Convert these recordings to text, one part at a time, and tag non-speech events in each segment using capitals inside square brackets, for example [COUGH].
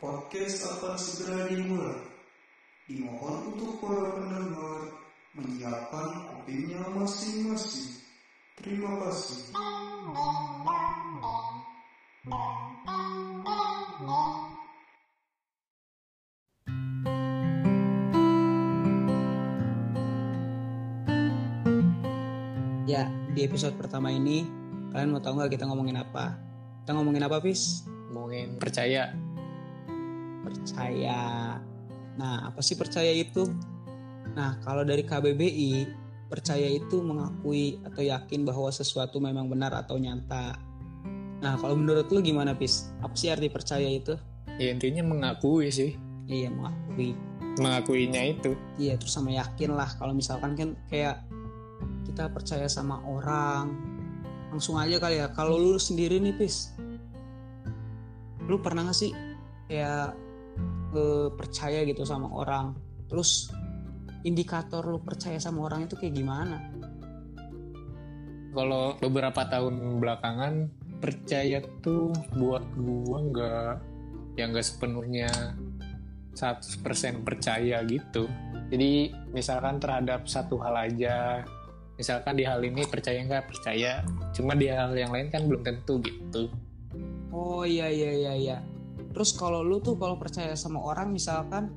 Podcast akan segera dimulai. Dimohon untuk para pendengar menyiapkan kopinya masing-masing. Terima kasih. Di episode pertama ini kalian mau tahu nggak kita ngomongin apa? Kita ngomongin apa, Pis? ngomongin percaya Percaya. Nah, apa sih percaya itu? Nah, kalau dari KBBI, percaya itu mengakui atau yakin bahwa sesuatu memang benar atau nyata. Nah, kalau menurut lu gimana, Pis? Apa sih arti percaya itu? ya intinya mengakui sih Iya, mengakui. mengakuinya itu Iya, terus sama yakin lah. Kalau misalkan kan kayak kita percaya sama orang, langsung aja kali ya. Kalau lu sendiri nih, Pis, lu pernah gak sih kayak eh, percaya gitu sama orang? Terus indikator lu percaya sama orang itu kayak gimana? kalau beberapa tahun belakangan percaya tuh buat gua nggak yang nggak sepenuhnya 100% percaya gitu jadi misalkan terhadap satu hal aja misalkan di hal ini percaya nggak percaya cuma di hal yang lain kan belum tentu gitu Oh iya iya iya iya. Terus kalau lu tuh kalau percaya sama orang misalkan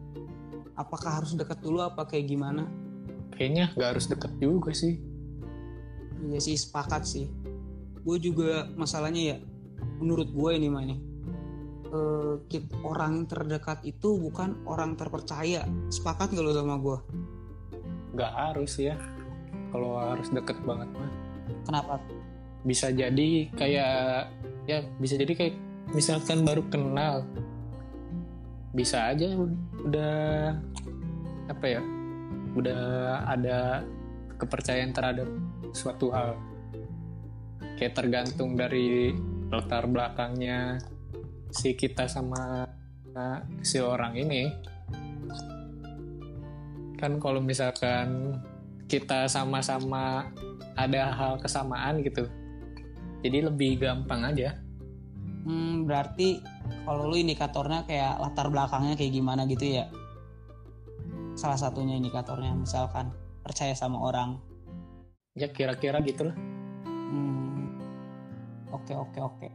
apakah harus deket dulu apa kayak gimana? kayaknya nggak harus deket juga sih Iya sih sepakat sih. Gue juga masalahnya ya, menurut gue ini mah nih, eh, orang terdekat itu bukan orang terpercaya. Sepakat gak lo sama gue? nggak harus ya kalau harus deket banget mah. Kenapa? bisa jadi kayak ya bisa jadi kayak misalkan baru kenal bisa aja udah apa ya udah ada kepercayaan terhadap suatu hal. Kayak tergantung dari latar belakangnya si kita sama uh, si orang ini. Kan kalau misalkan kita sama-sama ada hal kesamaan gitu jadi lebih gampang aja Hmm, berarti kalau lu indikatornya kayak latar belakangnya kayak gimana gitu ya? Salah satunya indikatornya misalkan percaya sama orang. ya kira-kira gitu lah Hmm, oke oke oke.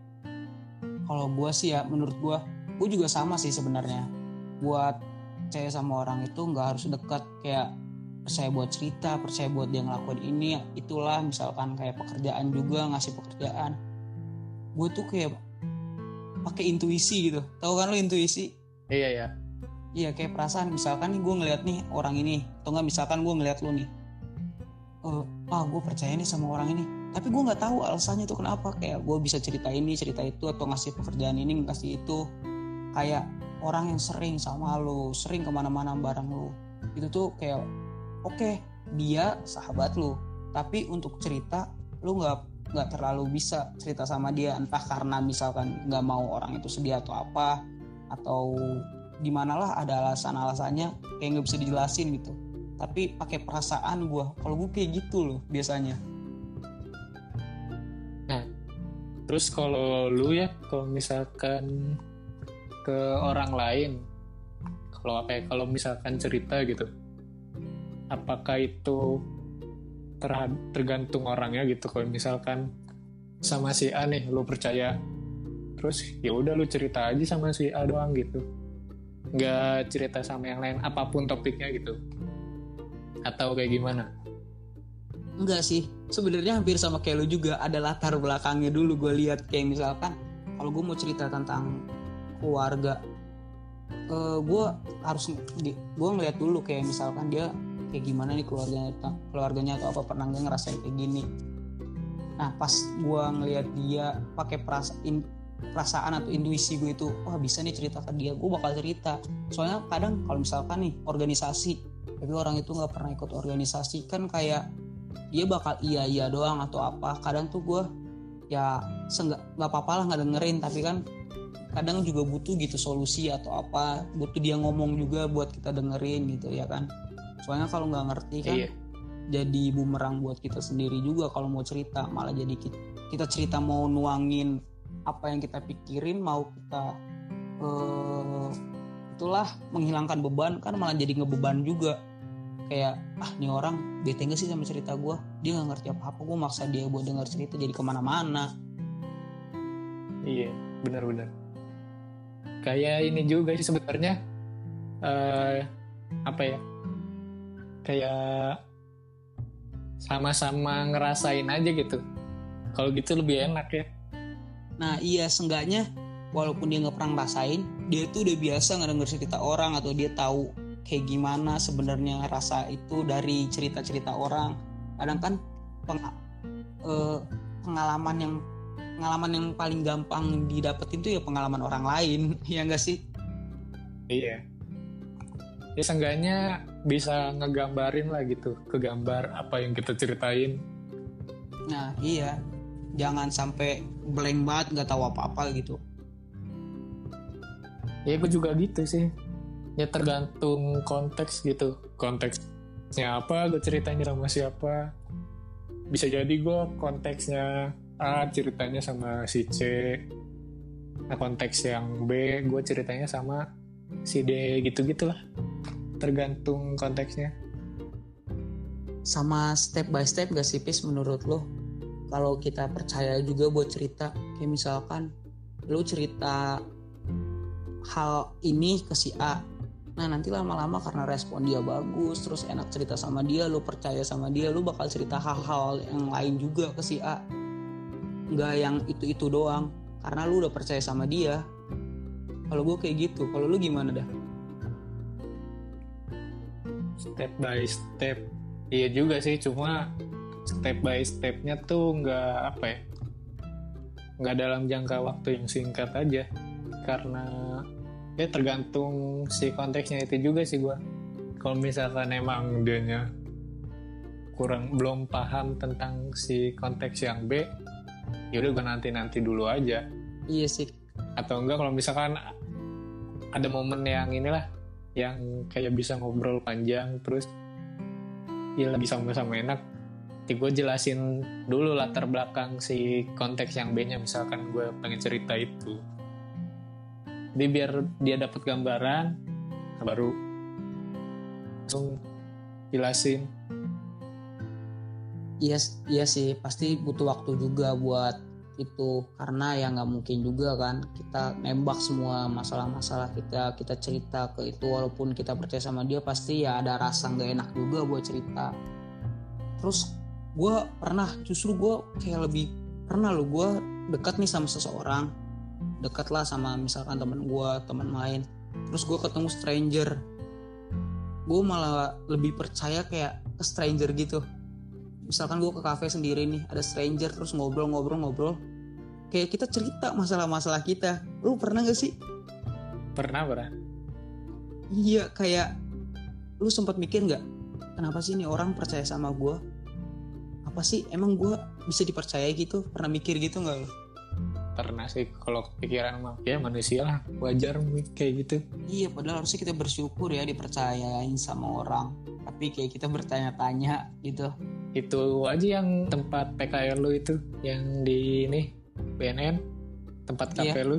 Kalau gua sih ya, menurut gua, gua juga sama sih sebenarnya. Buat percaya sama orang itu nggak harus dekat kayak percaya buat cerita, percaya buat dia ngelakuin ini, itulah misalkan kayak pekerjaan juga ngasih pekerjaan. Gue tuh kayak pakai intuisi gitu. Tahu kan lo intuisi? iya ya Iya kayak perasaan misalkan nih gue ngeliat nih orang ini. Atau nggak misalkan gue ngeliat lu nih. Eh, ah gue percaya nih sama orang ini. Tapi gue nggak tahu alasannya tuh kenapa. Kayak gue bisa cerita ini cerita itu atau ngasih pekerjaan ini ngasih itu. Kayak orang yang sering sama lu sering ke mana-mana bareng lu. Itu tuh kayak oke dia sahabat lu. Tapi untuk cerita lu nggak nggak terlalu bisa cerita sama dia. Entah karena misalkan nggak mau orang itu sedih atau apa atau di manalah ada alasan-alasannya kayak nggak bisa dijelasin gitu. Tapi pakai perasaan gue kalau gue kayak gitu loh biasanya. Terus kalau lu ya kalau misalkan ke orang lain kalau apa ya kalau misalkan cerita gitu apakah itu tergantung orangnya gitu. Kalau misalkan sama si A nih lu percaya terus ya udah lu cerita aja sama si A doang gitu. Nggak cerita sama yang lain apa pun topiknya gitu. Atau kayak gimana? Enggak sih. Sebenarnya hampir sama kayak lu juga. Ada latar belakangnya dulu gue lihat. Kayak misalkan kalau gue mau cerita tentang keluarga eh gue harus gue ngeliat dulu. Kayak misalkan dia kayak gimana nih keluarganya keluarganya atau apa pernah nggak ngerasain kayak gini? Nah pas gue ngeliat dia pakai perasaan perasaan atau intuisi gue itu wah bisa nih cerita ke dia gue bakal cerita. Soalnya kadang kalau misalkan nih organisasi tapi orang itu nggak pernah ikut organisasi kan kayak dia bakal iya iya doang atau apa. Kadang tuh gue ya nggak apa-apa lah nggak dengerin tapi kan kadang juga butuh gitu solusi atau apa butuh dia ngomong juga buat kita dengerin gitu ya kan soalnya kalau nggak ngerti kan iya jadi bumerang buat kita sendiri juga kalau mau cerita malah jadi kita, kita cerita mau nuangin apa yang kita pikirin mau kita eh, itulah menghilangkan beban kan malah jadi ngebeban juga kayak ah nih orang bete gak sih sama cerita gue dia nggak ngerti apa apa gue maksa dia buat denger cerita jadi ke mana-mana Iya, benar-benar. Kayak ini juga sih sebenarnya eh apa ya? Kayak sama-sama ngerasain aja gitu. Kalau gitu lebih enak ya. Nah iya seenggaknya walaupun dia nggak pernah ngerasain, dia tuh udah biasa ngedenger cerita orang atau dia tahu kayak gimana sebenarnya rasa itu dari cerita-cerita orang. Kadang kan peng- eh, pengalaman yang pengalaman yang paling gampang didapetin tuh ya pengalaman orang lain, [LAUGHS] ya enggak sih? Iya. Ya seenggaknya bisa ngegambarin lah gitu, kegambar apa yang kita ceritain. Nah iya, jangan sampai blank banget nggak tahu apa-apa gitu. Ya gue juga gitu sih. Ya tergantung konteks gitu. Konteksnya apa, gue ceritain sama siapa. Bisa jadi gue konteksnya A ceritanya sama si C. Nah konteks yang B gue ceritanya sama si D gitu-gitu lah. Tergantung konteksnya. Sama step by step gak sih Pis menurut lo? Kalau kita percaya juga buat cerita, kayak misalkan lo cerita hal ini ke si A, Nah nanti lama-lama karena respon dia bagus Terus enak cerita sama dia Lu percaya sama dia Lu bakal cerita hal-hal yang lain juga ke si A Nggak yang itu-itu doang Karena lu udah percaya sama dia Kalau gue kayak gitu Kalau lu gimana dah? Step by step. Iya juga sih, cuma step by stepnya tuh nggak apa ya? Nggak dalam jangka waktu yang singkat aja. Karena ya tergantung si konteksnya itu juga sih gua. Kalau misalkan emang dianya kurang belum paham tentang si konteks yang B yaudah gue nanti nanti dulu aja. Iya sih. Atau enggak kalau misalkan ada momen yang inilah yang kayak bisa ngobrol panjang terus ya lagi sama-sama enak. Ya gue jelasin dulu latar belakang si konteks yang B nya misalkan gue pengen cerita itu. Jadi biar dia dapat gambaran baru langsung jelasin. Iya, iya sih pasti butuh waktu juga buat itu karena ya nggak mungkin juga kan kita nembak semua masalah-masalah kita kita cerita ke itu walaupun kita percaya sama dia pasti ya ada rasa nggak enak juga buat cerita. Terus gue pernah justru gue kayak lebih pernah lo gue dekat nih sama seseorang dekat lah sama misalkan teman gue teman main terus gue ketemu stranger. Gue malah lebih percaya kayak stranger gitu misalkan gue ke kafe sendiri nih ada stranger terus ngobrol-ngobrol-ngobrol kayak kita cerita masalah-masalah kita. Lu pernah gak sih? Pernah pernah. Iya kayak lu sempat mikir nggak kenapa sih ini orang percaya sama gue apa sih emang gue bisa dipercaya gitu? Pernah mikir gitu nggak lu? Pernah sih kalau kepikiran mah ya manusia lah wajar kayak gitu. Iya padahal harusnya kita bersyukur ya dipercayain sama orang. Tapi kayak kita bertanya-tanya gitu itu aja yang tempat PKL lu itu yang di ini BNN tempat Iya. kafe lu.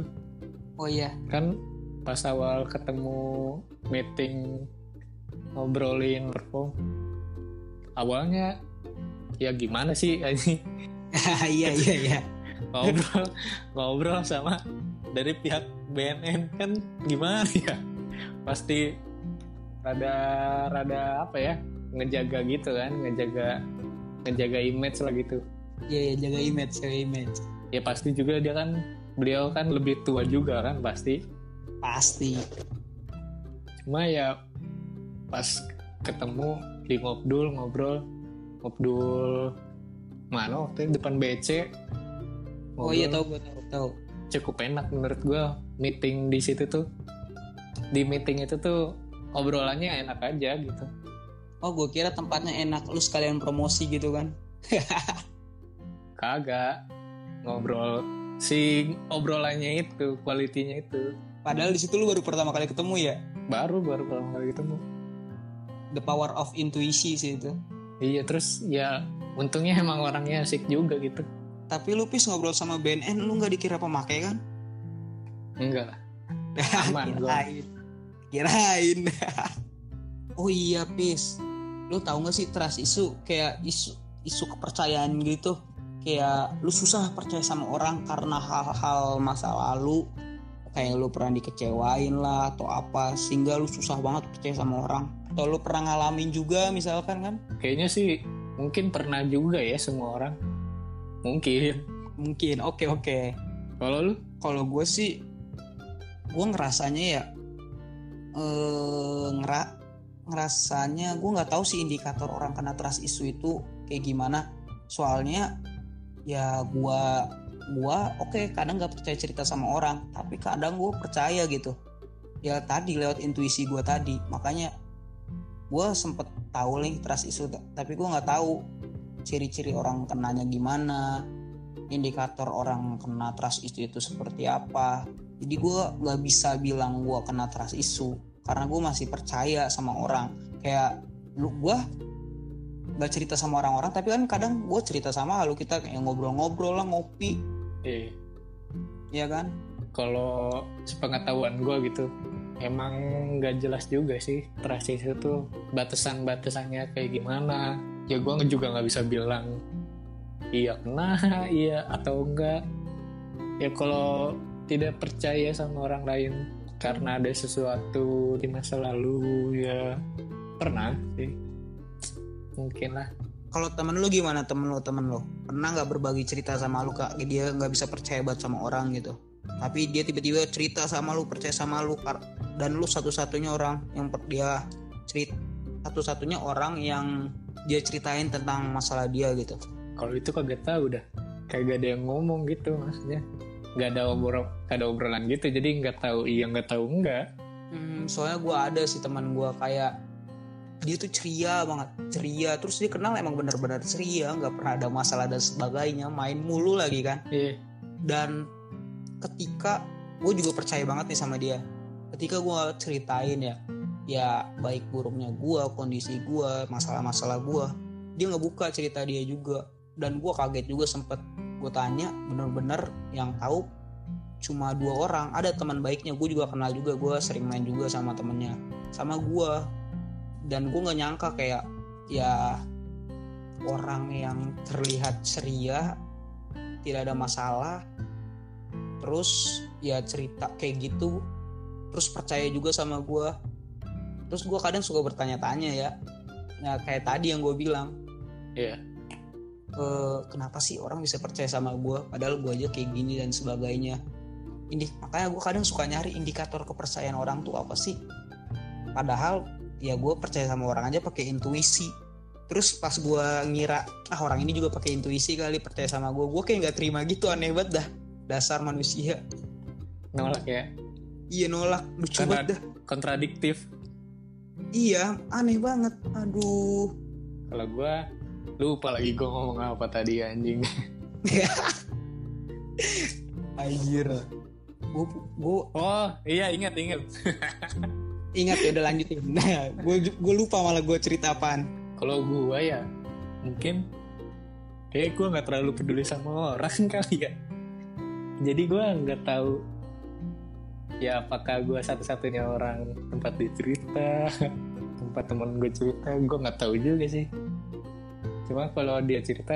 Oh iya. Kan pas awal ketemu meeting ngobrolin perform awalnya ya gimana sih [LAUGHS] ini [LAUGHS] iya iya iya. Ngobrol ngobrol sama dari pihak BNN kan gimana ya? Pasti rada rada apa ya ngejaga gitu kan ngejaga ngejaga image lah gitu. Iya iya jaga image jaga image. Ya pasti juga dia kan beliau kan lebih tua juga kan pasti. Pasti. Cuma ya pas ketemu di ngobdul ngobrol. Ngobdul mana waktu itu? Depan BC oh iya Ngobrol. tahu gue tahu tahu. Cukup enak menurut gue meeting di situ tuh. Di meeting itu tuh obrolannya enak aja gitu Oh gue kira tempatnya enak lu sekalian promosi gitu kan [LAUGHS] kagak ngobrol si obrolannya itu kualitinya itu Padahal di situ lu baru pertama kali ketemu ya baru baru pertama kali ketemu The power of intuisi sih itu iya terus ya untungnya emang orangnya asik juga gitu Tapi lu pis ngobrol sama BNN lu nggak dikira pemakai kan? enggak lah [LAUGHS] Aman, gua. kirain. Kirain. [LAUGHS] oh iya pis. Lu tahu nggak sih trust isu? Kayak isu isu kepercayaan gitu. Kayak lu susah percaya sama orang karena hal-hal masa lalu. Kayak lu pernah dikecewain lah atau apa sehingga lu susah banget percaya sama orang. Atau lu pernah ngalamin juga misalkan kan? Kayaknya sih mungkin pernah juga ya semua orang. Mungkin. Mungkin. Oke oke. Kalau lu? Kalau gue sih gue ngerasanya ya eh ngera ngerasanya gue nggak tahu sih indikator orang kena trust isu itu kayak gimana. Soalnya ya gue gua oke kadang nggak percaya cerita sama orang tapi kadang gue percaya gitu. Ya tadi lewat intuisi gue tadi. Makanya gue sempet tahu nih trust isu tapi gue nggak tahu ciri-ciri orang kenanya gimana indikator orang kena trust isu itu seperti apa. Jadi gue nggak bisa bilang gue kena trust isu karena gue masih percaya sama orang. Kayak lu gue nggak cerita sama orang-orang tapi kan kadang gue cerita sama lu kita kayak ngobrol-ngobrol lah ngopi. Eh ya kan? Kalau sepengetahuan gue gitu emang nggak jelas juga sih trust itu tuh batasan-batasannya kayak gimana. Ya gue juga nggak bisa bilang iya kena [LAUGHS] iya atau enggak. Ya kalau tidak percaya sama orang lain karena ada sesuatu di masa lalu ya pernah sih. Mungkin lah. Kalau temen lu gimana? Temen lu temen lu. Pernah nggak berbagi cerita sama lu kak? Dia nggak bisa percaya banget sama orang gitu. Tapi dia tiba-tiba cerita sama lu percaya sama lu. Dan lu satu-satunya orang yang per- dia cerita satu-satunya orang yang dia ceritain tentang masalah dia gitu. Kalau itu kagak tahu dah. Kagak ada yang ngomong gitu maksudnya nggak ada obrol nggak ada obrolan gitu jadi nggak tahu iya nggak tahu enggak Hmm, soalnya gue ada sih teman gue kayak dia tuh ceria banget ceria. Terus dia kenal emang bener-bener ceria nggak pernah ada masalah dan sebagainya main mulu lagi kan. Iya. Dan ketika gue juga percaya banget nih sama dia. Ketika gue ceritain ya ya baik buruknya gue kondisi gue masalah-masalah gue dia nggak buka cerita dia juga. Dan gue kaget juga sempet gue tanya bener-bener yang tahu cuma dua orang. Ada teman baiknya gue juga kenal juga gue sering main juga sama temennya sama gue dan gue nggak nyangka kayak ya orang yang terlihat ceria tidak ada masalah terus ya cerita kayak gitu terus percaya juga sama gue terus gue kadang suka bertanya-tanya ya ya kayak tadi yang gue bilang. Iya "Eh, kenapa sih orang bisa percaya sama gue padahal gue aja kayak gini dan sebagainya. Ini makanya gue kadang suka nyari indikator kepercayaan orang tuh apa sih? Padahal ya gue percaya sama orang aja pakai intuisi. Terus pas gue ngira ah orang ini juga pakai intuisi kali percaya sama gue gue kayak nggak terima gitu aneh banget dah. Dasar manusia. Nolak ya? Iya nolak. Lucu banget dah. kontradiktif. Iya aneh banget. Aduh. Kalau gue lupa lagi gue ngomong apa tadi anjing. [LAUGHS] Anjir. Gue gue oh iya ingat ingat. [LAUGHS] Ingat ya udah lanjutin. Nah gue gue lupa malah gue cerita apaan. Kalau gue ya mungkin kayak gue nggak terlalu peduli sama orang [LAUGHS] kali ya. Jadi gue nggak tahu ya apakah gue satu-satunya orang tempat dicerita tempat temen gue cerita. Gue nggak tahu juga sih cuma kalau dia cerita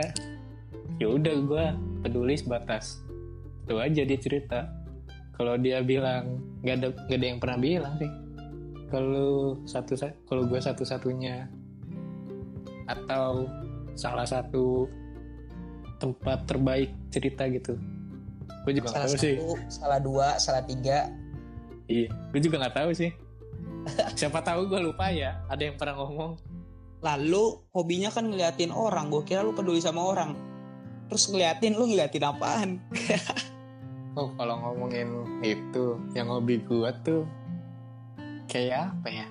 ya udah gue peduli sebatas itu aja dia cerita. Kalau dia bilang nggak ada nggak ada yang pernah bilang sih. Kalau satu kalau gue satu-satunya atau salah satu tempat terbaik cerita gitu. Gue juga salah tahu sih. satu salah dua salah tiga. Iya gue juga nggak tahu sih. Siapa tahu gue lupa ya ada yang pernah ngomong lalu hobinya kan ngeliatin orang gue kira lu peduli sama orang. Terus ngeliatin lu ngeliatin apaan? [LAUGHS] Oh kalau ngomongin itu yang hobi gue tuh kayak apa ya?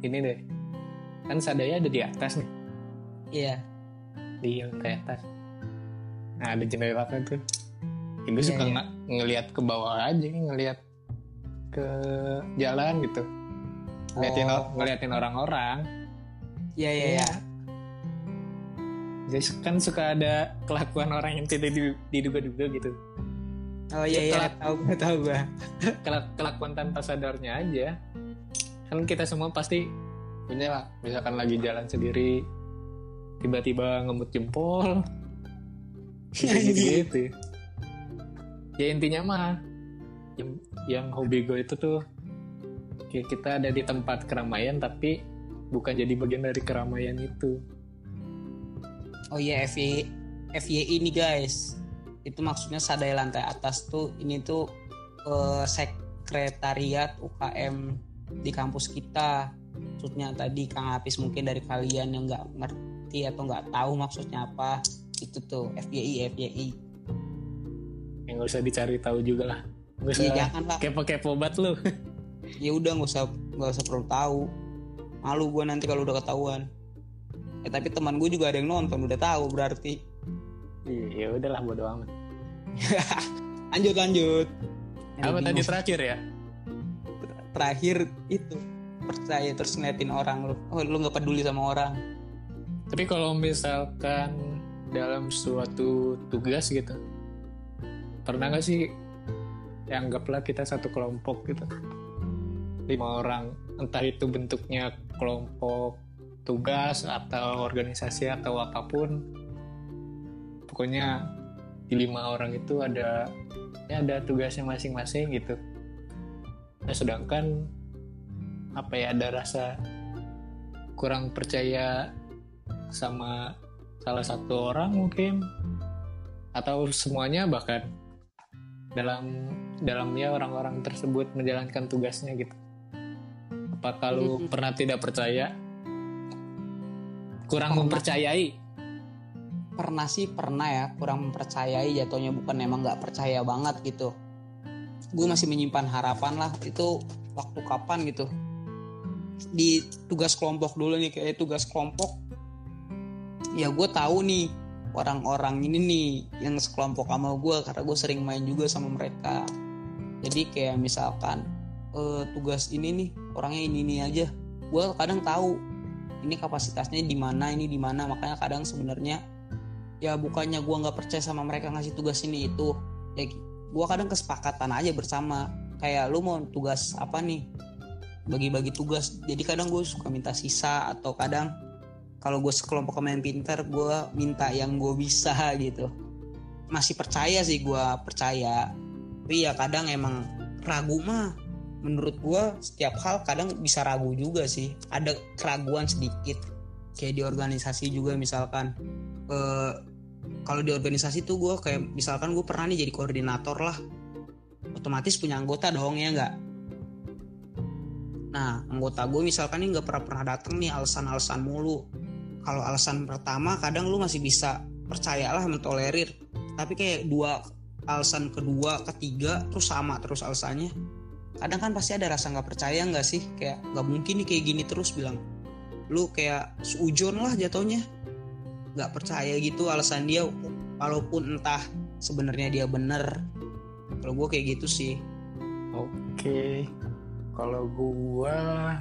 Ini deh. Kan sadaya ada di atas nih. Iya. Di lantai atas. Nah ada jendela kan tuh? Ya, gue Iya, suka iya. ng- ngelihat ke bawah aja ngelihat ke jalan gitu. Ngeliatin Oh. ngeliatin orang-orang iya iya iya. jadi kan suka ada kelakuan orang yang tidak di- diduga-duga gitu. Oh iya iya. Tahu gue tahu gue [LAUGHS] Kelak- kelakuan tanpa sadarnya aja. Kan kita semua pasti punya lah misalkan lagi jalan sendiri tiba-tiba ngemut jempol. Gitu [LAUGHS] gitu. Ya intinya mah yang, yang hobi gue itu tuh kayak kita ada di tempat keramaian tapi bukan jadi bagian dari keramaian itu Oh iya FY FYI ini guys. Itu maksudnya sadai lantai atas tuh ini tuh eh, sekretariat UKM di kampus kita. Maksudnya tadi Kang Apis mungkin dari kalian yang nggak ngerti atau nggak tahu maksudnya apa itu tuh FYI FYI. yang nggak usah dicari tahu juga lah nggak usah Iya jangan lah. kepo-kepo banget lu Ya udah nggak usah nggak usah perlu tahu. Malu gue nanti kalau udah ketahuan. Eh tapi teman gue juga ada yang nonton udah tahu berarti. iya ya udahlah bodo amat [LAUGHS] Lanjut lanjut. apa Aduh, tadi terakhir ya terakhir itu percaya terus ngeliatin orang lu oh lu nggak peduli sama orang Tapi kalau misalkan dalam suatu tugas gitu, pernah nggak sih ya anggaplah kita satu kelompok gitu, lima orang, entah itu bentuknya kelompok tugas atau organisasi atau apa pun, pokoknya di lima orang itu ada ya ada tugasnya masing-masing gitu. Nah, sedangkan apa ya ada rasa kurang percaya sama salah satu orang mungkin atau semuanya bahkan dalam dalamnya orang-orang tersebut menjalankan tugasnya gitu. Apa kalau Hmm. pernah tidak percaya kurang Pernah. mempercayai? pernah sih pernah ya kurang mempercayai jatuhnya bukan emang nggak percaya banget gitu gue masih menyimpan harapan lah itu waktu kapan gitu di tugas kelompok dulu nih kayak tugas kelompok ya gue tahu nih orang-orang ini nih yang sekelompok sama gue karena gue sering main juga sama mereka jadi kayak misalkan eh, tugas ini nih orangnya ini ini aja. Gue kadang tahu ini kapasitasnya di mana ini di mana. Makanya kadang sebenarnya ya bukannya gue nggak percaya sama mereka ngasih tugas ini itu. Ya gue kadang kesepakatan aja bersama. Kayak lu mau tugas apa nih? Bagi-bagi tugas. Jadi kadang gue suka minta sisa atau kadang kalau gue sekelompok pemain pintar gue minta yang gue bisa [LAUGHS] gitu. Masih percaya sih gue percaya. Tapi ya kadang emang ragu mah menurut gue setiap hal kadang bisa ragu juga sih. Ada keraguan sedikit kayak di organisasi juga misalkan. Eh, kalau di organisasi tuh gue kayak misalkan gue pernah nih jadi koordinator lah. Otomatis punya anggota dong ya nggak? Nah anggota gue misalkan nih nggak pernah pernah datang nih alasan-alasan mulu. Kalau alasan pertama kadang lu masih bisa percayalah mentolerir. Tapi kayak dua alasan kedua ketiga terus sama terus alasannya kadang kan pasti ada rasa nggak percaya nggak sih? Kayak nggak mungkin nih kayak gini terus bilang. Lu kayak seujon lah jatuhnya. Nggak percaya gitu alasan dia walaupun entah sebenarnya dia bener. Kalau gue kayak gitu sih. Oke, kalau gua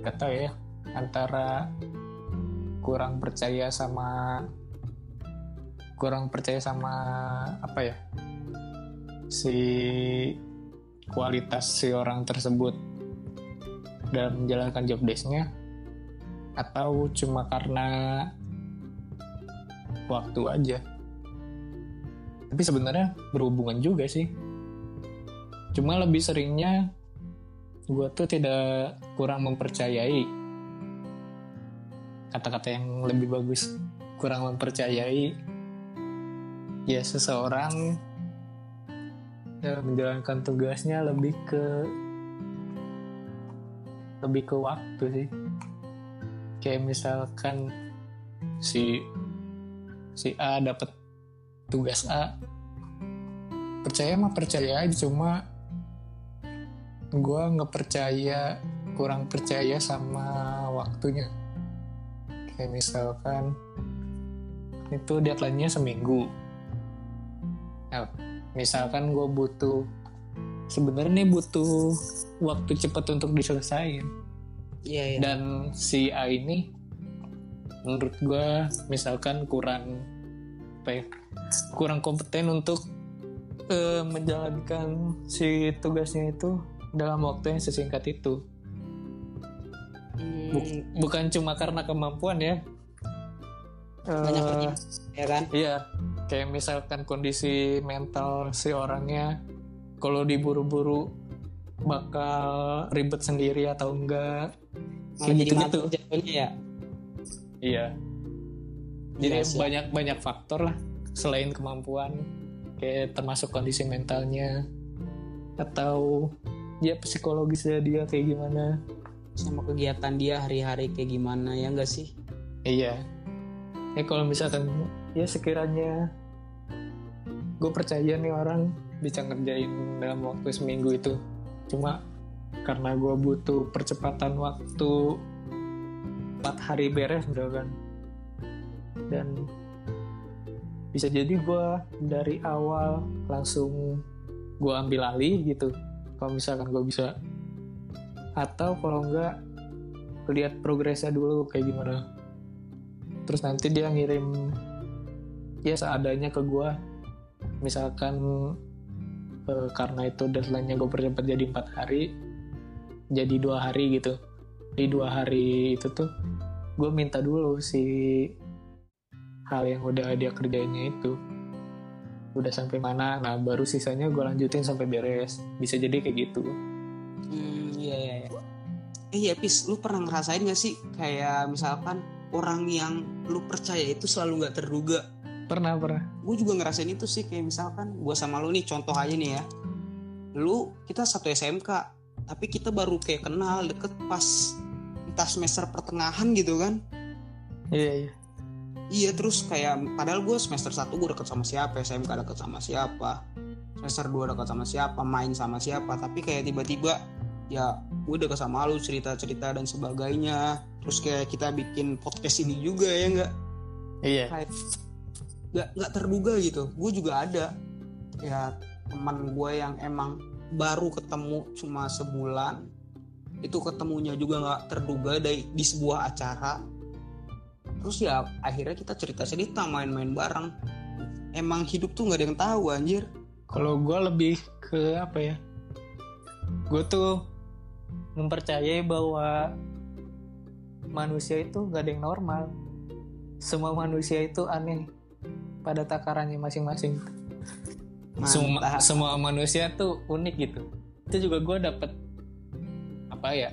gak tau ya antara kurang percaya sama kurang percaya sama apa ya? Si kualitas si orang tersebut dalam menjalankan job desk-nya atau cuma karena waktu aja? Tapi sebenarnya berhubungan juga sih. Cuma lebih seringnya gue tuh tidak kurang mempercayai kata-kata yang lebih bagus. Kurang mempercayai ya seseorang ya, menjalankan tugasnya lebih ke lebih ke waktu sih. Kayak misalkan si si A dapat tugas A percaya mah percaya aja cuma gue nggak percaya kurang percaya sama waktunya. Kayak misalkan itu deadline-nya seminggu. Nah, misalkan gue butuh sebenarnya nih butuh waktu cepat untuk diselesain. Iya iya. Dan si A ini menurut gue misalkan kurang apa ya kurang kompeten untuk eh, menjalankan si tugasnya itu dalam waktu yang sesingkat itu. Hmm, Buk- bukan cuma karena kemampuan ya. Banyak lagi ya kan? Iya, kayak misalkan kondisi mental si orangnya kalau diburu-buru bakal ribet sendiri atau enggak. malah gitu-gitu. mati jatuhnya ya Iya. Jadi Iya banyak banyak faktor lah selain kemampuan, kayak termasuk kondisi mentalnya atau ya psikologisnya dia kayak gimana. sama kegiatan dia hari-hari kayak gimana ya enggak sih Iya. Ya kalau misalkan ya sekiranya gue percaya nih orang bisa ngerjain dalam waktu seminggu itu. Cuma karena gue butuh percepatan waktu empat hari beres misalkan. Dan bisa jadi gue dari awal langsung gue ambil alih gitu. Kalau misalkan gue bisa. Atau kalau enggak lihat progresnya dulu kayak gimana terus nanti dia ngirim ya seadanya ke gua. Misalkan eh, karena itu deadline-nya gue percepat jadi empat hari jadi dua hari gitu. Di dua hari itu tuh gue minta dulu si hal yang udah dia kerjainnya itu. Udah sampai mana? Nah baru sisanya gue lanjutin sampai beres. Bisa jadi kayak gitu. Hmm, iya iya iya. Eh iya Pis, lu pernah ngerasain gak sih kayak misalkan orang yang lu percaya itu selalu nggak terduga. pernah pernah Gue juga ngerasain itu sih kayak misalkan gue sama lu nih contoh aja nih ya. Lu kita satu SMK, tapi kita baru kayak kenal deket pas entah semester pertengahan gitu kan. iya iya Iya terus kayak padahal gue semester 1 gue deket sama siapa, SMK deket sama siapa, semester 2 deket sama siapa, main sama siapa, tapi kayak tiba-tiba ya gue deket sama lu cerita-cerita dan sebagainya, terus kayak kita bikin podcast ini juga ya nggak, iya. Kayak nggak nggak terduga gitu. Gue juga ada. Ya teman gue yang emang baru ketemu cuma sebulan, itu ketemunya juga nggak terduga dari di sebuah acara. Terus ya akhirnya kita cerita cerita main-main bareng. Emang hidup tuh nggak ada yang tahu anjir. Kalau gue lebih ke apa ya? Gue tuh mempercayai bahwa manusia itu gak ada yang normal. Semua manusia itu aneh pada takarannya masing-masing. Semua, semua manusia tuh unik gitu. Itu juga gue dapet apa ya?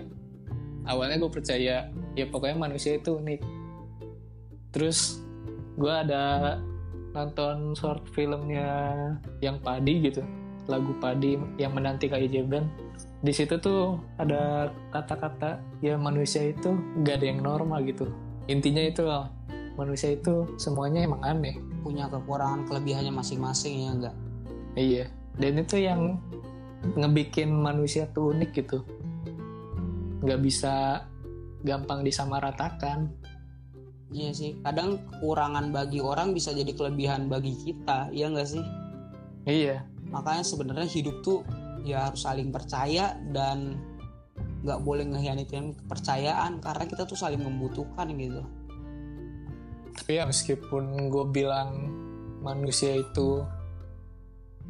Awalnya gue percaya ya pokoknya manusia itu unik. Terus gue ada nonton short filmnya yang padi gitu lagu padi yang menanti KIJ Band di situ tuh ada kata-kata ya manusia itu gak ada yang normal gitu. Intinya itu loh manusia itu semuanya emang aneh. Punya kekurangan kelebihannya masing-masing ya enggak iya. Dan itu yang ngebikin manusia tuh unik gitu. Nggak bisa gampang disamaratakan. Iya sih. Kadang kekurangan bagi orang bisa jadi kelebihan bagi kita ya enggak sih? Iya. Makanya sebenarnya hidup tuh ya harus saling percaya dan nggak boleh ngehianatin kepercayaan karena kita tuh saling membutuhkan gitu. Tapi ya meskipun gue bilang manusia itu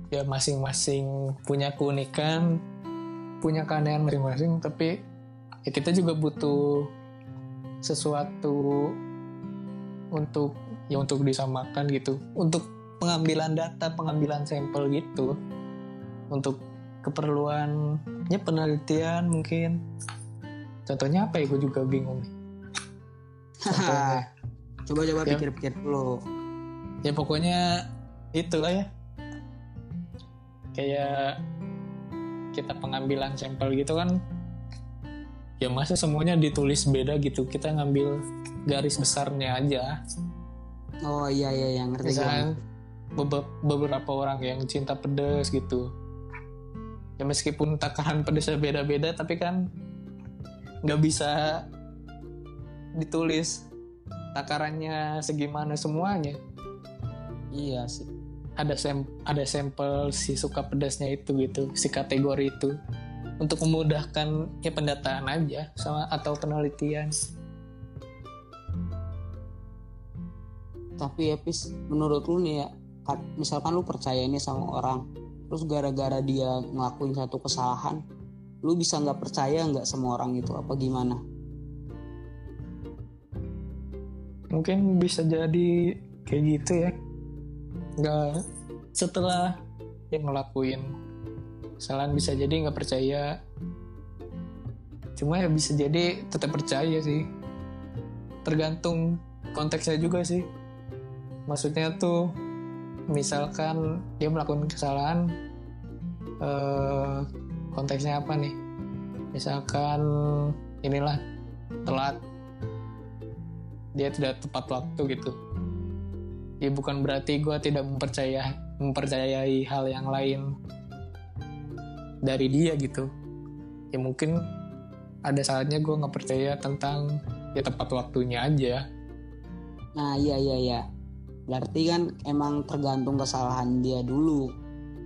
ya masing-masing punya keunikan punya keanehan masing-masing tapi ya kita juga butuh sesuatu untuk ya untuk disamakan gitu. Untuk pengambilan data pengambilan sampel gitu. Untuk keperluannya penelitian mungkin. Contohnya apa ya? Gue juga bingung. [LAUGHS] Nih coba-coba Ya. pikir-pikir dulu. Ya pokoknya itulah ya. Kayak kita pengambilan sampel gitu kan ya masa semuanya ditulis beda gitu. Kita ngambil garis besarnya aja. Oh iya iya yang ngerti misalnya bebe- beberapa orang yang cinta pedas gitu ya meskipun takaran pedasnya beda-beda tapi kan nggak bisa ditulis takarannya segimana semuanya. Iya sih. Ada sem ada sampel si suka pedasnya itu gitu si kategori itu. Untuk memudahkan ya pendataan aja sama atau penelitian. Tapi ya pis menurut lu nih ya ka- misalkan lu percaya ini sama orang terus gara-gara dia ngelakuin satu kesalahan lu bisa nggak percaya nggak sama orang itu? Apa gimana? Mungkin bisa jadi kayak gitu ya. Nggak setelah yang ngelakuin kesalahan bisa jadi nggak percaya. Cuma ya bisa jadi tetap percaya sih. Tergantung konteksnya juga sih. Maksudnya tuh misalkan dia melakukan kesalahan eh, konteksnya apa nih? Misalkan inilah telat. Dia tidak tepat waktu gitu. Ya bukan berarti gue tidak mempercaya mempercayai hal yang lain dari dia gitu. Ya mungkin ada saatnya gue nggak percaya tentang ya tepat waktunya aja. Nah iya iya iya berarti kan emang tergantung kesalahan dia dulu.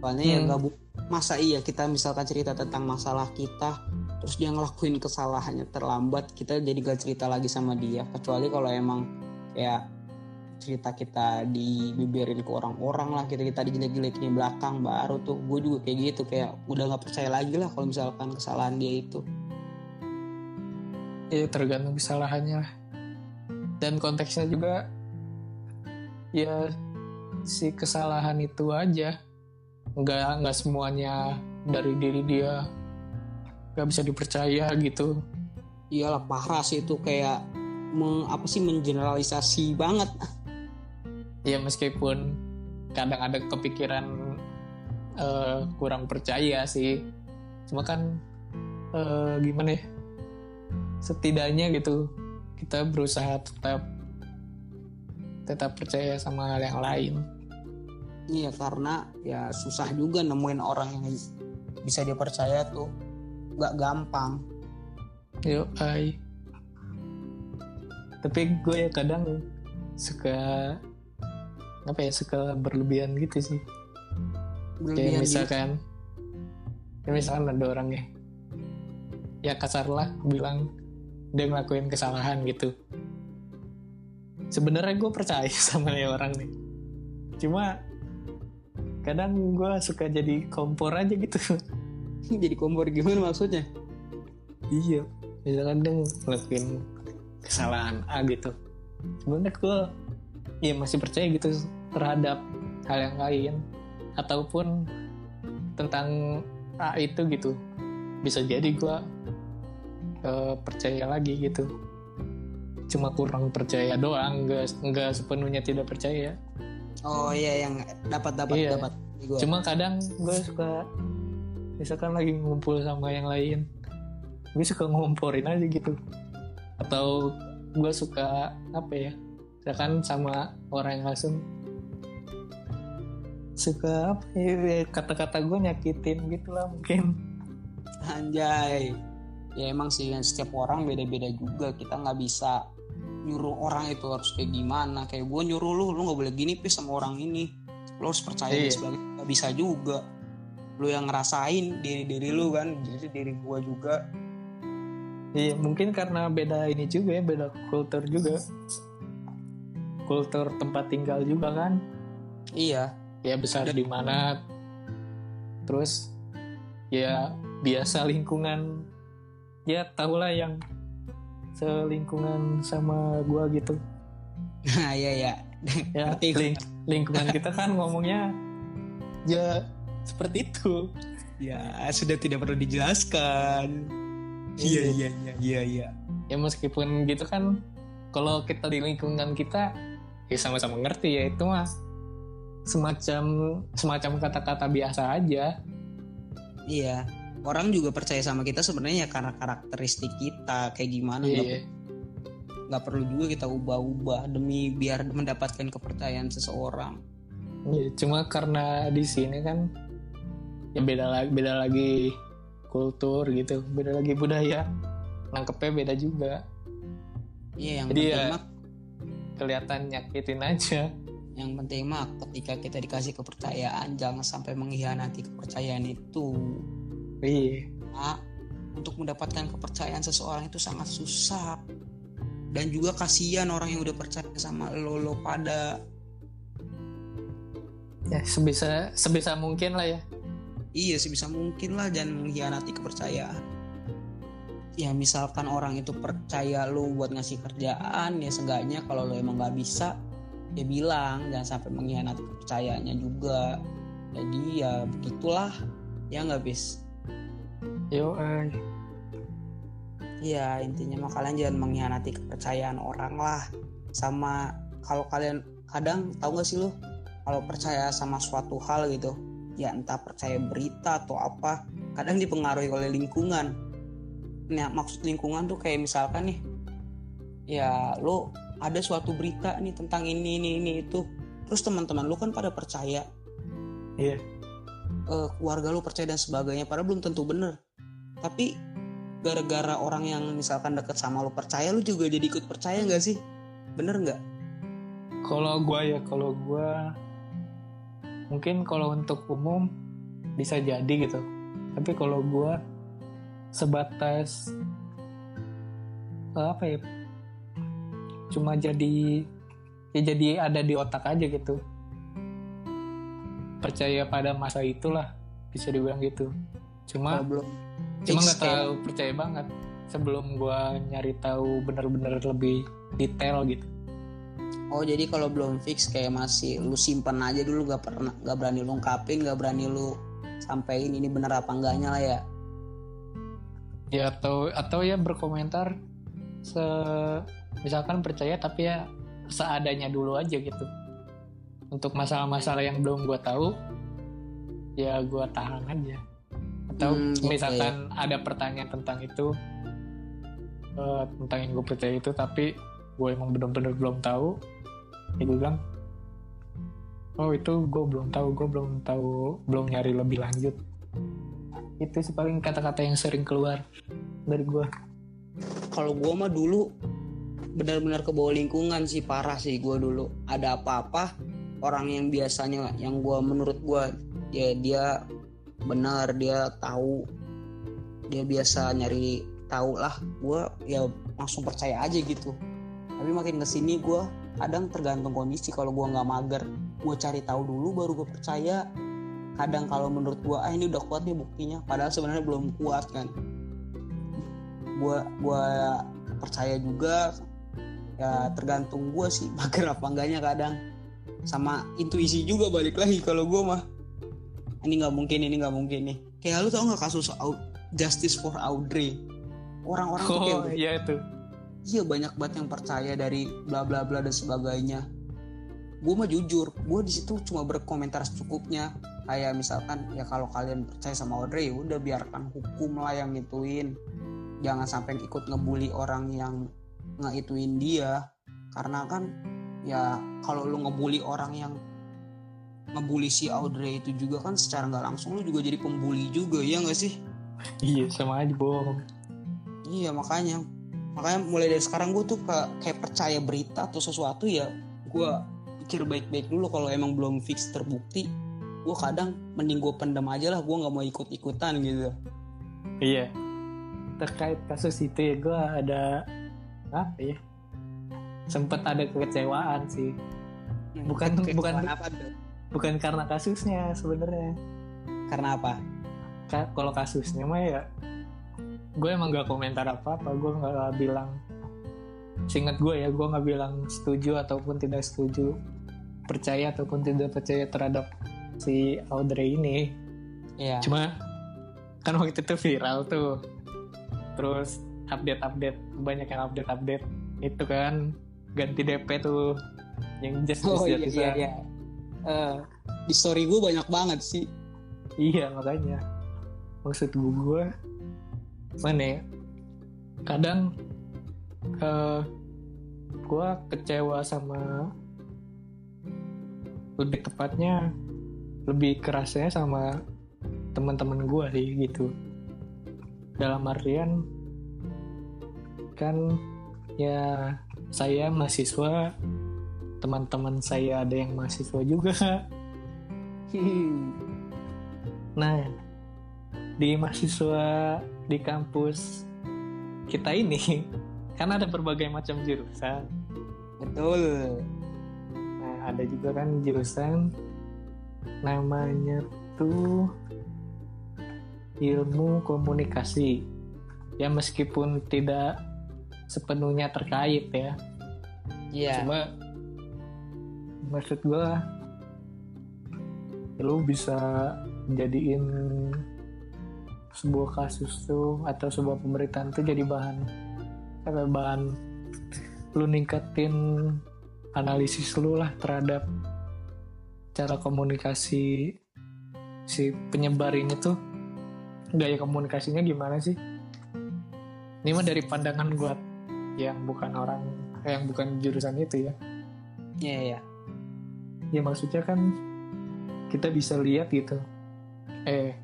Soalnya ya Hmm. nggak bu- masa iya kita misalkan cerita tentang masalah kita terus dia ngelakuin kesalahannya terlambat kita jadi gak cerita lagi sama dia. Kecuali kalau emang kayak cerita kita dibibirin ke orang-orang lah kita kita dijelek-jelekin di belakang baru tuh gue juga kayak gitu kayak udah nggak percaya lagi lah kalau misalkan kesalahan dia itu. Ya tergantung kesalahannya lah. Dan konteksnya juga ya si kesalahan itu aja. Nggak nggak semuanya dari diri dia. Nggak bisa dipercaya gitu. Iyalah parah sih itu kayak meng, apa sih mengeneralisasi banget. Ya meskipun kadang ada kepikiran eh, kurang percaya sih. Cuma kan eh, gimana ya? Setidaknya gitu kita berusaha tetap tetap percaya sama hal yang lain Iya karena ya susah juga nemuin orang yang bisa dipercaya tuh nggak gampang. Yo, hai. Tapi gue ya kadang suka apa ya suka berlebihan gitu sih. Kayak Berlebihan gitu. misalkan, ya misalkan ada orang ya, ya kasar lah bilang dia ngelakuin kesalahan gitu. Sebenarnya gue percaya [LAUGHS] sama ya orang nih. Cuma kadang gue suka jadi kompor aja gitu. [LAUGHS] Jadi kompor gimana maksudnya? Iya, misalkan dia ngelakuin kesalahan A gitu. Sebenarnya gue ya masih percaya gitu terhadap hal yang lain ataupun tentang A itu gitu. Bisa jadi gue eh, percaya lagi gitu. Cuma kurang percaya doang, nggak nggak sepenuhnya tidak percaya. Oh iya yang dapat dapat Iya. dapat. Gua. Cuma kadang gue suka misalkan lagi ngumpul sama yang lain, gue suka ngomporin aja gitu. Atau gue suka apa ya? Misalkan sama orang yang langsung suka apa ya kata-kata gue nyakitin gitu lah mungkin Anjay. Ya emang sih setiap orang beda-beda juga. Kita nggak bisa nyuruh orang itu harus kayak gimana. Kayak gue nyuruh lu, lu nggak boleh gini pis sama orang ini. Lu harus percaya Iya. sebagainya. Nggak bisa juga. Lu yang ngerasain diri diri lu kan, jadi diri gue juga. Iya mungkin karena beda ini juga ya beda kultur juga kultur tempat tinggal juga kan Iya. ya besar di mana terus ya biasa lingkungan ya tau lah yang selingkungan sama gua gitu Nah iya [LAUGHS] ya. ya gua. ling- lingkungan kita kan ngomongnya ya seperti itu Ya sudah tidak perlu dijelaskan. Iya, iya iya iya iya. ya meskipun gitu kan kalau kita di lingkungan kita ya sama-sama ngerti ya itu mah semacam semacam kata-kata biasa aja Iya. Orang juga percaya sama kita sebenarnya ya karena karakteristik kita kayak gimana nggak iya nggak perlu juga kita ubah-ubah demi biar mendapatkan kepercayaan seseorang. Iya, cuma karena di sini kan ya beda lagi beda lagi kultur gitu beda lagi budaya nangkepnya beda juga Iya yang Jadi penting ya- mah kelihatan nyakitin aja yang penting mah ketika kita dikasih kepercayaan jangan sampai mengkhianati kepercayaan itu. Iya. Nah, untuk mendapatkan kepercayaan seseorang itu sangat susah. dan juga kasihan orang yang udah percaya sama lo lo pada. Ya sebisa sebisa mungkin lah ya. Iya sebisa mungkin lah jangan mengkhianati kepercayaan. Ya misalkan orang itu percaya lo buat ngasih kerjaan ya seenggaknya kalau lo emang nggak bisa ya bilang jangan sampai mengkhianati kepercayaannya juga. Jadi ya begitulah. Ya nggak bis yo eh. ya intinya mah kalian jangan mengkhianati kepercayaan orang lah. Sama kalau kalian kadang tahu gak sih lo? Kalau percaya sama suatu hal gitu ya entah percaya berita atau apa kadang dipengaruhi oleh lingkungan. Nah maksud lingkungan tuh kayak misalkan nih ya lo ada suatu berita nih tentang ini ini ini itu. Terus teman-teman lo kan pada percaya. Iya. Eh, keluarga lo percaya dan sebagainya padahal belum tentu bener tapi gara-gara orang yang misalkan deket sama lo percaya lo juga jadi ikut percaya nggak sih? Bener nggak? Kalau gua ya kalau gua mungkin kalau untuk umum bisa jadi gitu. Tapi kalau gua sebatas eh, apa ya cuma jadi ya jadi ada di otak aja gitu. Percaya pada masa itulah bisa dibilang gitu. Cuma kalau belum cuma nggak tahu percaya banget. Sebelum gua nyari tahu bener-bener lebih detail gitu. Oh jadi kalau belum fix kayak masih lu simpen aja dulu gak pernah gak berani lu ungkapin gak berani lu sampein ini bener apa enggaknya lah ya. ya atau atau ya berkomentar se misalkan percaya tapi ya seadanya dulu aja gitu. Untuk masalah-masalah yang belum gua tahu ya gua tahan aja atau Hmm, oke. misalkan ada pertanyaan tentang itu eh, tentang yang gue percaya itu tapi gue emang bener-bener belum tahu ya gue bilang oh itu gue belum tahu gue belum tahu belum nyari lebih lanjut itu sih paling kata-kata yang sering keluar dari gue Kalau gua mah dulu benar-benar ke bawah lingkungan sih parah sih gua dulu. Ada apa-apa orang yang biasanya yang gua menurut gua ya dia benar dia tahu. Dia biasa nyari tahu lah. Gua ya langsung percaya aja gitu. Tapi makin ke sini gua kadang tergantung kondisi kalau gua nggak mager. Gua cari tahu dulu baru gua percaya. Kadang kalau menurut gua ah ini udah kuat nih buktinya. Padahal sebenarnya belum kuat kan. Gua gua percaya juga. Ya tergantung gua sih [LAUGHS] mager apa enggaknya kadang. Sama intuisi juga balik lagi kalau gua mah ini nggak mungkin ini nggak mungkin nih. Kayak lu tau nggak kasus Justice for Audrey? Orang-orang tuh kayak oh iya itu. Iya banyak banget yang percaya dari bla bla bla dan sebagainya. Gue mah jujur gue di situ cuma berkomentar secukupnya. Kayak misalkan ya kalau kalian percaya sama Audrey ya udah biarkan hukum lah yang ngituin jangan sampai ikut ngebully orang yang ngeituin dia. Karena kan ya kalau lu ngebully orang yang ngebully si Audrey itu juga kan secara nggak langsung lu juga jadi pembuli juga ya nggak sih? Iya sama aja bohong Iya makanya. Makanya mulai dari sekarang gue tuh ke- kayak percaya berita atau sesuatu ya gue pikir baik-baik dulu. Kalau emang belum fix terbukti gue kadang mending gue pendam aja lah gue nggak mau ikut-ikutan gitu. Iya. Terkait kasus itu ya gue ada apa ya sempet ada kekecewaan sih. Bukan- Kekecewaan bukan- apa tuh? Bukan karena kasusnya sebenarnya. Karena apa? Ka- kalau kasusnya mah ya gue emang gak komentar apa apa gue nggak bilang singkat gue ya gue nggak bilang setuju ataupun tidak setuju percaya ataupun tidak percaya terhadap si Audrey ini. Ya cuma kan waktu itu viral tuh. Terus update update banyak yang update update itu kan ganti DP tuh yang just oh iya iya iya Eh, di story gue banyak banget sih. Iya makanya. Maksud gue mana ya? Kadang eh gue kecewa sama lebih tepatnya lebih kerasnya sama teman-teman gue sih gitu. Dalam artian kan ya saya mahasiswa teman-teman saya ada yang mahasiswa juga. Nah, di mahasiswa di kampus kita ini kan ada berbagai macam jurusan. Betul. Nah ada juga kan jurusan namanya tuh ilmu komunikasi. Ya meskipun tidak sepenuhnya terkait ya. Iya. Cuma maksud gua lu bisa jadiin sebuah kasus tuh atau sebuah pemberitaan tuh jadi bahan apa bahan lu ningkatin analisis lu lah terhadap cara komunikasi si penyebar ini tuh. Gaya komunikasinya gimana sih? Ini mah dari pandangan gua yang bukan orang yang bukan jurusan itu ya. Iya iya ya maksudnya kan kita bisa lihat gitu. Eh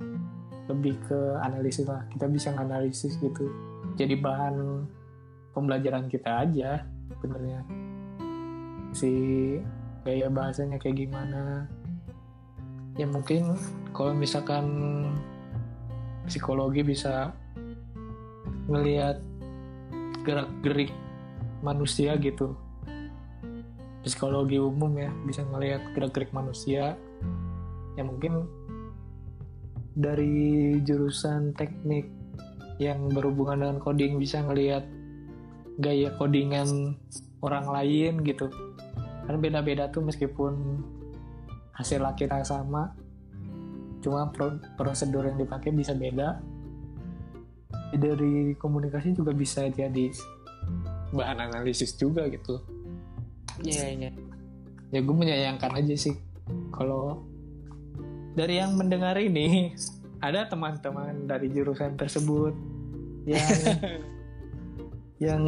lebih ke analisis lah. Kita bisa nganalisis gitu. Jadi bahan pembelajaran kita aja sebenarnya. Si gaya bahasanya kayak gimana. Ya mungkin kalau misalkan psikologi bisa ngelihat gerak gerik manusia gitu psikologi umum ya bisa ngelihat gerak-gerik manusia. Ya mungkin dari jurusan teknik yang berhubungan dengan coding bisa ngelihat gaya codingan orang lain gitu. Kan beda-beda tuh meskipun hasil akhirnya sama cuma pro- prosedur yang dipakai bisa beda. Dari komunikasi juga bisa jadi bahan analisis juga gitu iya iya. Ya gue menyayangkan aja sih. Kalau dari yang mendengar ini ada teman-teman dari jurusan tersebut yang [LAUGHS] yang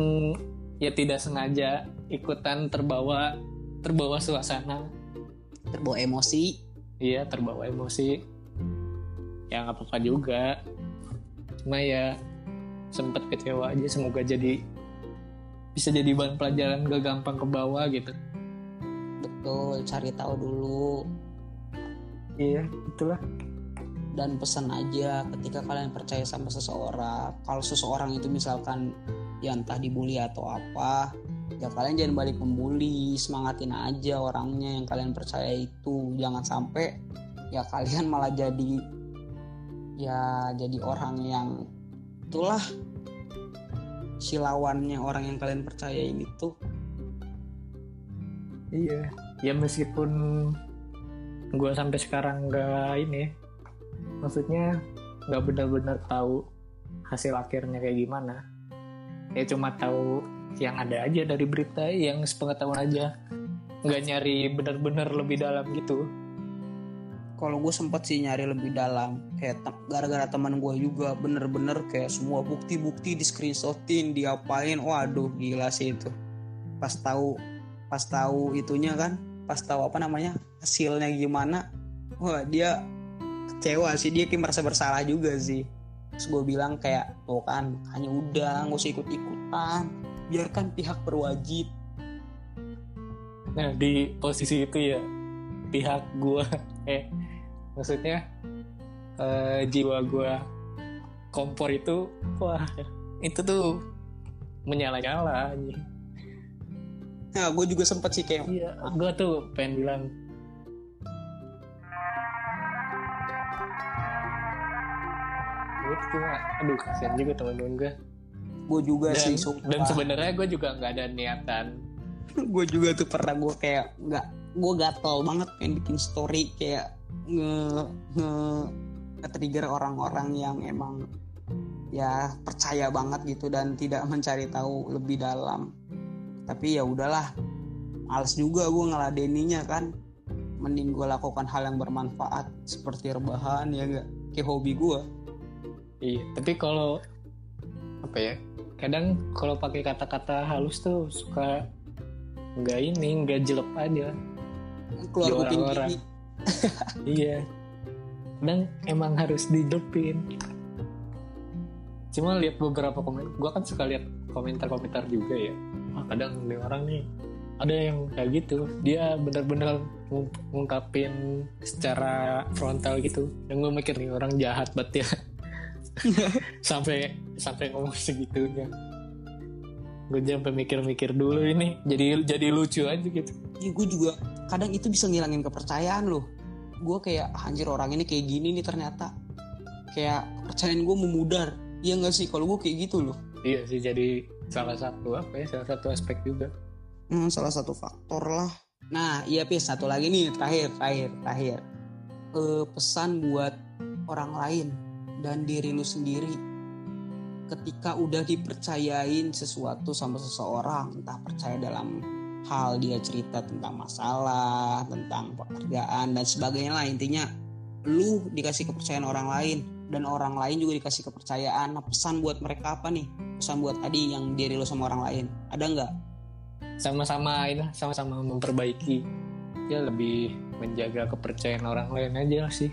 ya tidak sengaja ikutan terbawa terbawa suasana. Terbawa emosi. Iya terbawa emosi. Ya nggak apa-apa juga. Cuma ya sempet kecewa aja. Semoga jadi bisa jadi bahan pelajaran gak gampang ke bawah gitu. Betul cari tahu dulu. Iya itulah. Dan pesan aja ketika kalian percaya sama seseorang kalau seseorang itu misalkan ya entah dibully atau apa ya kalian jangan balik membuli semangatin aja orangnya yang kalian percaya itu. Jangan sampai ya kalian [LAUGHS] malah jadi ya jadi orang yang itulah si lawannya orang yang kalian percaya ini tuh Iya. Ya meskipun gue sampai sekarang nggak ini, maksudnya nggak benar-benar tahu hasil akhirnya kayak gimana. Ya cuma tahu yang ada aja dari berita yang sepengetahuan aja. Nggak nyari benar-benar lebih dalam gitu. Kalau gue sempet sih nyari lebih dalam kayak gara-gara teman gue juga bener-bener kayak semua bukti-bukti di screenshotin diapain waduh gila sih itu. Pas tahu pas tahu itunya kan pas tahu apa namanya hasilnya gimana wah dia kecewa sih dia kayak merasa bersalah juga sih. Terus gue bilang kayak tuh kan hanya udah nggak usah ikut-ikutan biarkan pihak berwajib. Nah di posisi itu ya pihak gue, [LAUGHS] eh maksudnya eh, jiwa gue kompor itu, wah itu tuh menyala-nyala. anjing. nah gue juga sempet sih kayak Iya, gue tuh pengen bilang itu cuma aduh kasihan juga teman-teman gue gue juga dan, sih sumpah. dan sebenarnya gue juga nggak ada niatan [LAUGHS] gue juga tuh pernah gue kayak nggak gue gatel banget pengen bikin story kayak nge nge trigger orang-orang yang emang ya percaya banget gitu dan tidak [LAUGHS] mencari tahu lebih dalam. Tapi ya udahlah males juga gue ngeladeninya kan. Mending gue lakukan hal yang bermanfaat seperti rebahan ya gak kayak hobi gue iya tapi kalau apa ya kadang kalau pakai kata-kata halus tuh suka nggak ini nggak jelek aja. Keluar kuping orang-orang. [LAUGHS] iya. Dan emang harus didepin. Cuma lihat beberapa komen gue kan suka lihat komentar-komentar juga ya. Wah, kadang nih orang nih ada yang kayak gitu. Dia benar-benar ngung- ngungkapin secara frontal gitu. Dan gue mikir nih orang jahat banget ya. [LAUGHS] Sampai sampai ngomong segitunya. Gue sampai mikir-mikir dulu ini jadi jadi lucu aja gitu. Ya gue juga kadang itu bisa ngilangin kepercayaan loh gue kayak "Ah, anjir orang ini kayak gini nih ternyata kayak kepercayaan gue memudar Iya nggak sih kalau gue kayak gitu loh iya sih jadi salah satu apa ya salah satu aspek juga Hmm, salah satu faktor lah. Nah, iya Pis, satu lagi nih terakhir, terakhir, terakhir. Eh, pesan buat orang lain dan diri lu sendiri. Ketika udah dipercayain sesuatu sama seseorang, entah percaya dalam hal dia cerita tentang masalah, tentang pekerjaan dan sebagainya lah intinya lu dikasih kepercayaan orang lain dan orang lain juga dikasih kepercayaan. Nah, pesan buat mereka apa nih? Pesan buat tadi yang diri lu sama orang lain. Ada nggak? sama-sama ini sama-sama memperbaiki ya lebih menjaga kepercayaan orang lain aja sih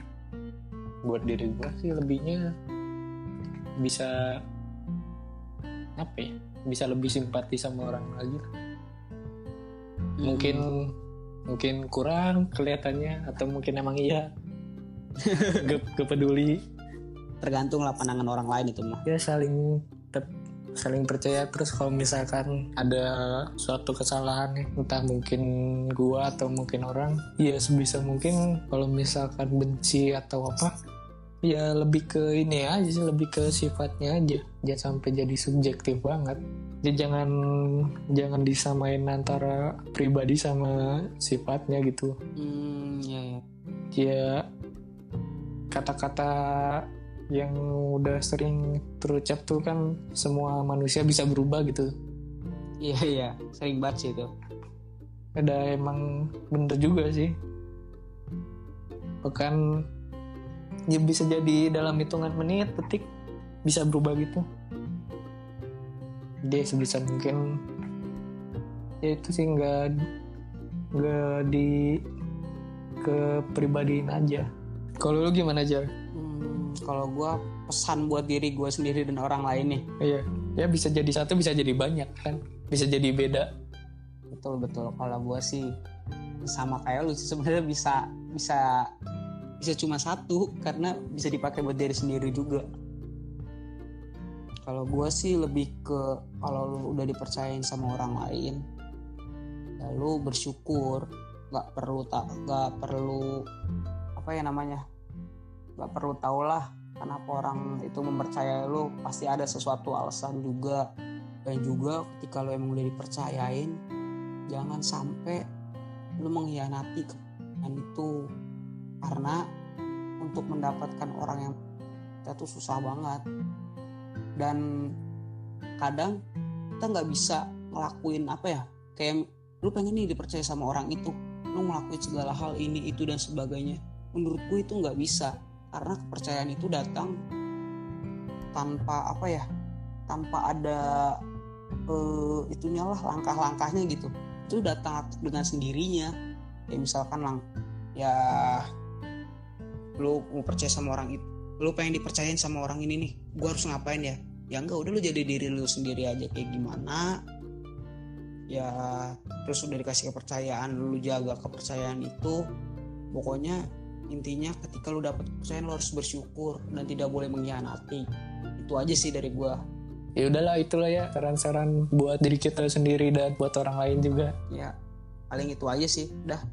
buat diri gue sih lebihnya bisa apa ya bisa lebih simpati sama orang lagi mungkin mungkin kurang kelihatannya atau mungkin emang iya. [LAUGHS] Gak, gak peduli. Tergantung lah pandangan orang lain itu mah. Ya saling tetap saling percaya. Terus kalau misalkan ada suatu kesalahan entah mungkin gua atau mungkin orang ya sebisa mungkin kalau misalkan benci atau apa ya lebih ke ini aja sih lebih ke sifatnya aja. Jangan sampai jadi subjektif banget jadi jangan jangan disamain antara pribadi sama sifatnya gitu. Hmm ya ya ya kata-kata yang udah sering terucap tuh kan semua manusia bisa berubah gitu. Iya iya. Sering banget sih itu. Ada emang bener juga sih. Bahkan ya bisa jadi dalam hitungan menit detik bisa berubah gitu dia sebisa mungkin. Ya itu sih nggak nggak di kepribadiin aja. Kalau lu gimana aja Hmm, kalau gua pesan buat diri gua sendiri dan orang lain nih. Iya. Ya bisa jadi satu bisa jadi banyak kan? Bisa jadi beda. Betul betul. Kalau gua sih sama kayak lu sih sebenarnya bisa bisa bisa cuma satu. Karena bisa dipakai buat diri sendiri juga kalau gua sih lebih ke kalau lu udah dipercayain sama orang lain lalu bersyukur nggak perlu tak nggak perlu apa ya namanya nggak perlu tau lah kenapa orang itu mempercayai lu. Pasti ada sesuatu alasan juga. Dan juga ketika lu emang udah dipercayain jangan sampai lu mengkhianati kepercayaan itu. Karena untuk mendapatkan orang yang kita susah banget dan kadang kita nggak bisa ngelakuin apa ya kayak lu pengen nih dipercaya sama orang itu lu ngelakuin segala hal ini itu dan sebagainya. Menurut gue itu nggak bisa karena kepercayaan itu datang tanpa apa ya tanpa ada eh, itunya lah langkah-langkahnya gitu. Itu datang dengan sendirinya. Ya misalkan lang ya lu mau percaya sama orang itu lu pengen dipercayain sama orang ini nih gue harus ngapain ya? Ya enggak udah lu jadi diri lu sendiri aja kayak gimana. Ya terus udah dikasih kepercayaan lu jaga kepercayaan itu. Pokoknya intinya ketika lu dapat kepercayaan lu harus bersyukur dan tidak boleh mengkhianati. Itu aja sih dari gua. Ya udahlah itulah ya saran-saran buat diri kita sendiri dan buat orang lain juga. Ya paling itu aja sih. Dah